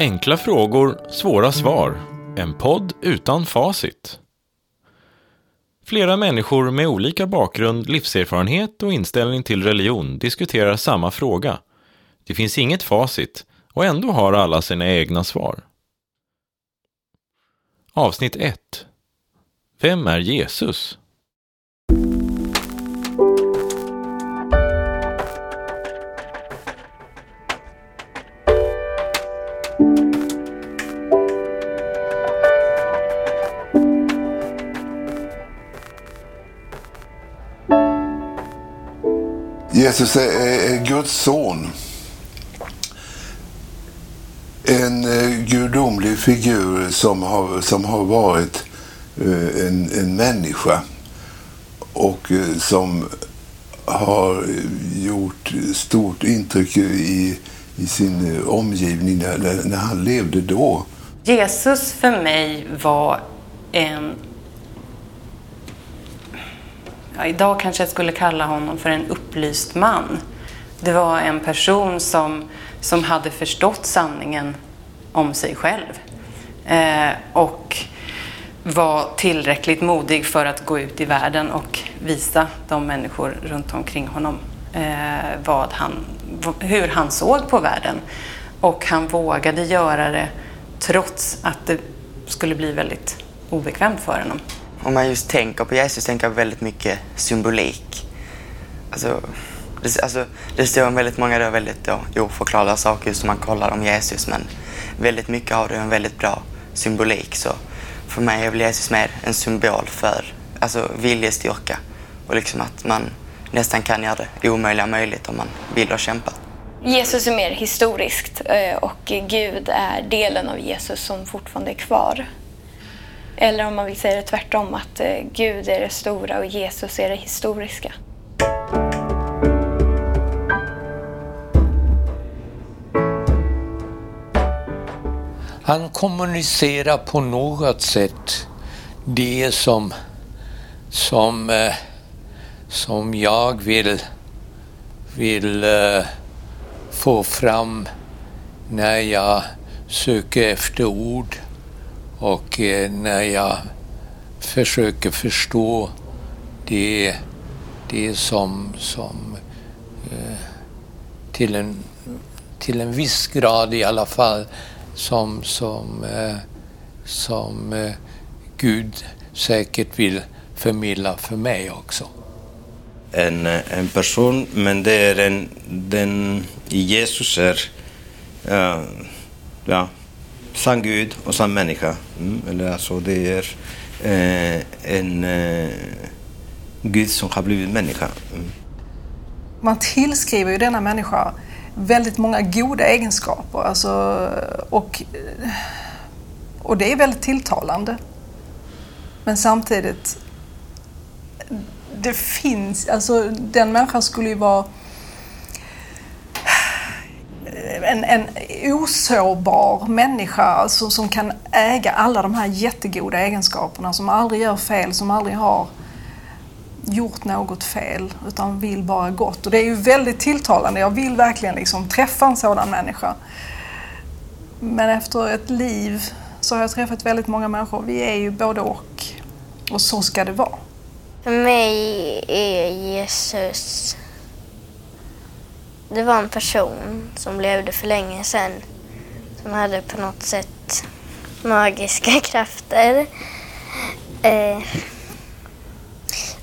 Enkla frågor, svåra svar. En podd utan facit. Flera människor med olika bakgrund, livserfarenhet och inställning till religion diskuterar samma fråga. Det finns inget facit och ändå har alla sina egna svar. Avsnitt 1 Vem är Jesus? Jesus är, är Guds son. En eh, gudomlig figur som har, som har varit eh, en, en människa och eh, som har gjort stort intryck i, i sin omgivning när, när han levde då. Jesus för mig var en ja, idag kanske jag skulle kalla honom för en upplyst man. Det var en person som, som hade förstått sanningen om sig själv. Eh, och var tillräckligt modig för att gå ut i världen och visa de människor runt omkring honom eh, vad han, hur han såg på världen. Och han vågade göra det trots att det skulle bli väldigt obekvämt för honom om man just tänker på Jesus tänker jag väldigt mycket symbolik. Alltså, det, alltså, det står väldigt många då väldigt då, oförklarliga saker som man kollar om Jesus men väldigt mycket har det en väldigt bra symbolik. Så för mig är väl Jesus mer en symbol för alltså, viljestyrka och liksom att man nästan kan göra det omöjliga möjligt om man vill och kämpar. Jesus är mer historiskt eh, och Gud är delen av Jesus som fortfarande är kvar. Eller om man vill säga det tvärtom, att eh, Gud är det stora och Jesus är det historiska. Han kommunicerar på något sätt det som, som, eh, som jag vill, vill eh, få fram när jag söker efter ord och eh, när jag försöker förstå det, det som, som eh, till, en, till en viss grad i alla fall som, som, eh, som Gud säkert vill förmedla för mig också. En, en person, men det är en, den i Jesus är uh, ja, sann Gud och sann människa. Mm, eller alltså det är eh, en eh, Gud som har blivit människa. Mm. Man tillskriver ju denna människa väldigt många goda egenskaper. Alltså, och, eh, och det är väldigt tilltalande. Men samtidigt, det finns, alltså den människan skulle ju vara en, en osårbar människa alltså, som kan äga alla de här jättegoda egenskaperna, som aldrig gör fel, som aldrig har gjort något fel utan vill bara gott. Och det är ju väldigt tilltalande. Jag vill verkligen liksom träffa en sådan människa. Men efter ett liv så har jag träffat väldigt många människor. Vi är ju både och. Och så ska det vara. För mig är Jesus det var en person som levde för länge sedan som hade på något sätt magiska krafter. Eh,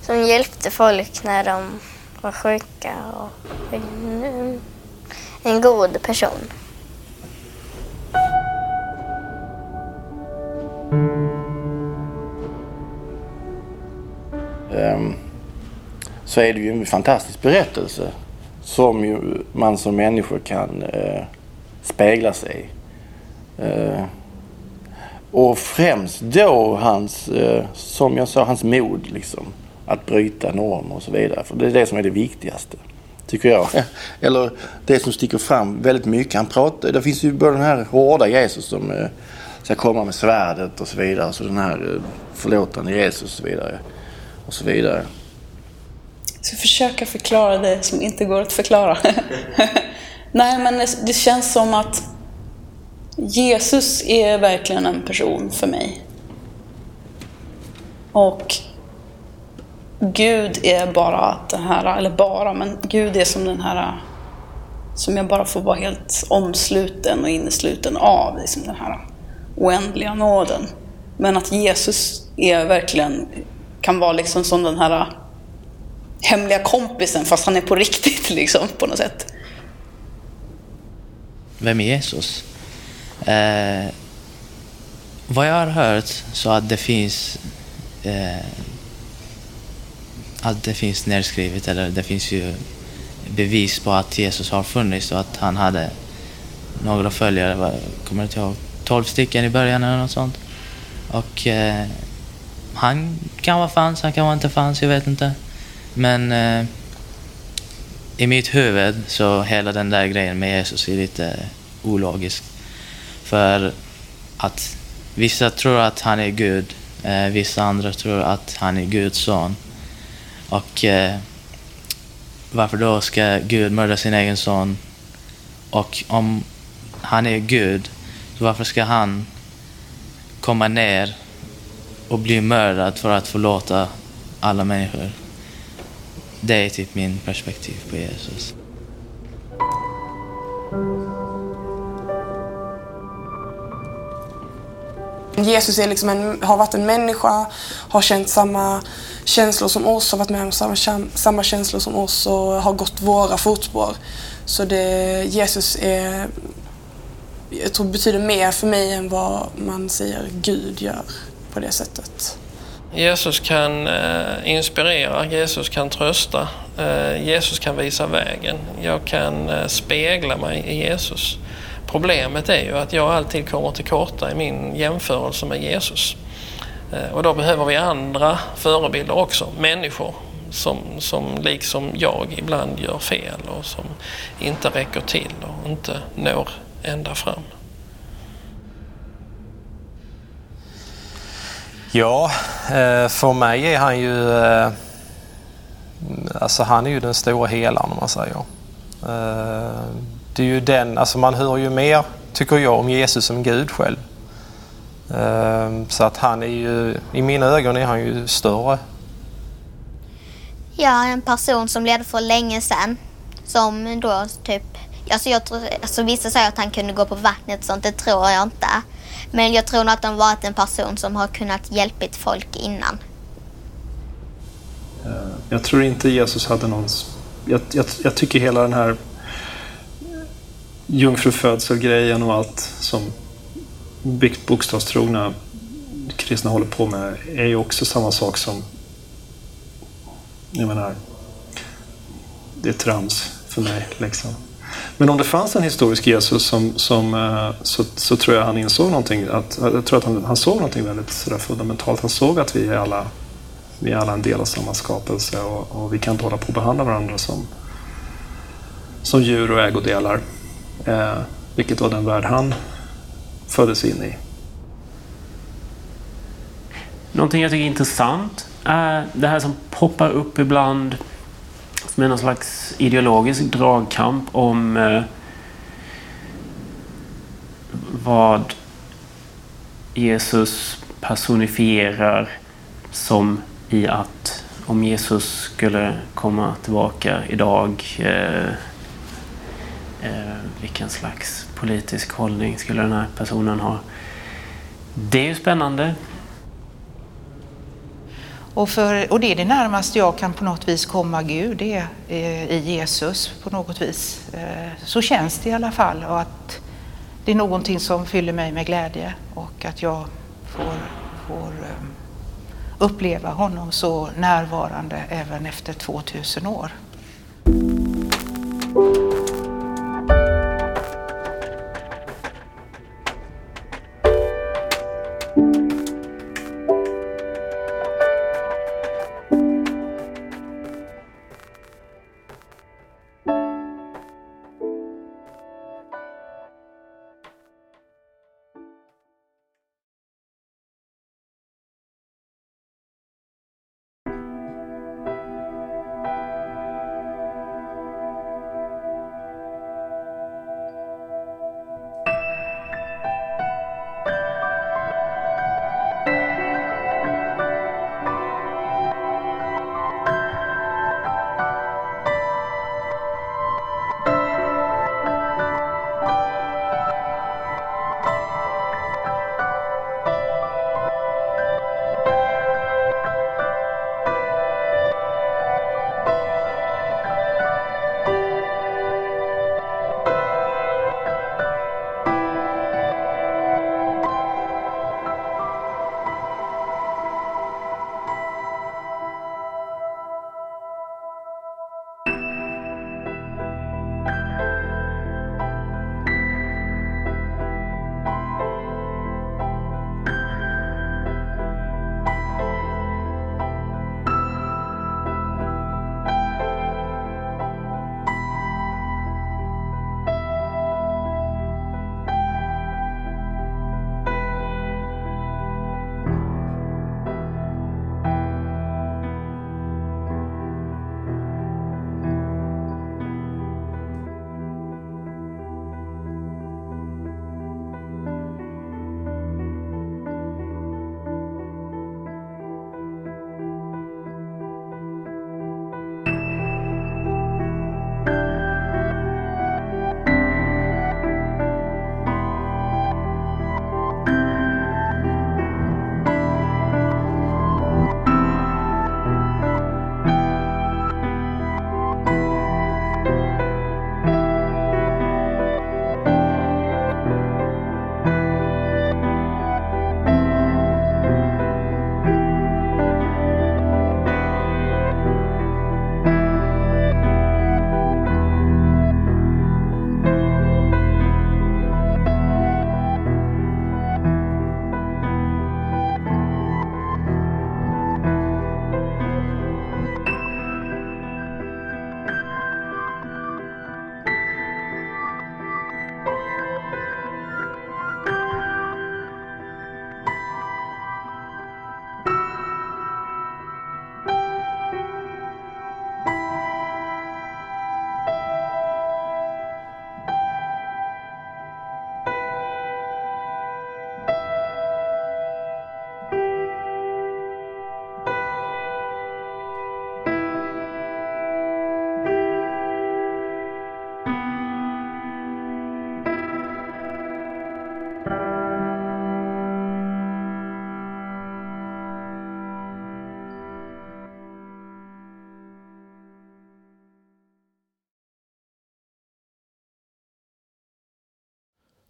som hjälpte folk när de var sjuka och en, en god person. Um, så är det ju en fantastisk berättelse som ju man som människa kan eh, spegla sig i. Eh, och främst då hans, eh, som jag sa, hans mod liksom. Att bryta normer och så vidare. För det är det som är det viktigaste. Tycker jag. Eller det som sticker fram väldigt mycket. Han pratar, det finns ju både den här hårda Jesus som eh, ska komma med svärdet och så vidare. Så den här eh, förlåtande Jesus och så vidare. Och så vidare ska försöka förklara det som inte går att förklara. Nej, men det känns som att Jesus är verkligen en person för mig. Och Gud är bara den här, eller bara, men Gud är som den här som jag bara får vara helt omsluten och innesluten av, liksom den här oändliga nåden. Men att Jesus är verkligen, kan vara liksom som den här hemliga kompisen fast han är på riktigt liksom på något sätt. Vem är Jesus? Eh, vad jag har hört så att det finns eh, att det finns nedskrivet eller det finns ju bevis på att Jesus har funnits och att han hade några följare, kommer inte ihåg, 12 stycken i början eller något sånt. Och eh, han kan vara fanns, han kan vara inte fanns, jag vet inte. Men eh, i mitt huvud så hela den där grejen med Jesus är lite eh, ologisk. För att vissa tror att han är Gud, eh, vissa andra tror att han är Guds son. Och eh, varför då ska Gud mörda sin egen son? Och om han är Gud, varför ska han komma ner och bli mördad för att förlåta alla människor? Det är typ min perspektiv på Jesus. Jesus är liksom en, har varit en människa, har känt samma känslor som oss, har varit med om samma, samma känslor som oss och har gått våra fotspår. Så det, Jesus är, jag tror betyder mer för mig än vad man säger Gud gör på det sättet. Jesus kan eh, inspirera, Jesus kan trösta, eh, Jesus kan visa vägen. Jag kan eh, spegla mig i Jesus. Problemet är ju att jag alltid kommer till korta i min jämförelse med Jesus. Eh, och då behöver vi andra förebilder också, människor som, som liksom jag ibland gör fel och som inte räcker till och inte når ända fram. Ja, eh, för mig är han ju... Eh, alltså han är ju den stora helaren om man säger. Eh, det är ju den, alltså man hör ju mer, tycker jag, om Jesus som Gud själv. Så att han är ju, i mina ögon är han ju större. Ja, en person som levde för länge sedan. Som då typ, alltså, jag tror, alltså vissa säger att han kunde gå på vattnet och sånt, det tror jag inte. Men jag tror nog att han varit en person som har kunnat hjälpa folk innan. Eh, jag tror inte Jesus hade någon... Jag, jag, jag tycker hela den här jungfrufödsel-grejen och allt som bokstavstrogna kristna håller på med är ju också samma sak som... Jag menar, det är trams för mig. Liksom. Men om det fanns en historisk Jesus som, som, eh, så, så tror jag han insåg någonting. Att, jag tror att han, han såg någonting väldigt sådär fundamentalt. Han såg att vi är alla, vi är alla en del av samma skapelse och, och vi kan inte hålla på att behandla varandra som, som djur och ägodelar. Eh, vilket var den värld han föddes in i. Någonting jag tycker är intressant är det här som poppar upp ibland som är någon slags ideologisk dragkamp om eh, vad Jesus personifierar som i att om Jesus skulle komma tillbaka idag eh, eh, vilken slags politisk hållning skulle den här personen ha? Det är ju spännande. Och, för, och det är det närmaste jag kan på något vis komma Gud, det är eh, i Jesus på något vis. Eh, så känns det i alla fall och att det är någonting som fyller mig med glädje och att jag får, får eh, uppleva honom så närvarande även efter 2000 år.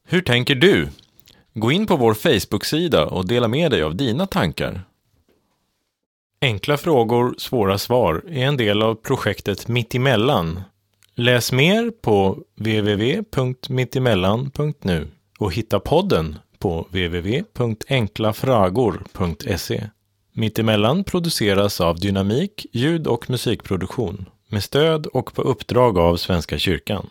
Hur tänker du? Gå in på vår Facebook-sida och dela med dig av dina tankar. Enkla frågor, svåra svar är en del av projektet Mittemellan. Läs mer på www.mittemellan.nu och hitta podden på www.enklafragor.se. Mittemellan produceras av Dynamik ljud och musikproduktion med stöd och på uppdrag av Svenska kyrkan.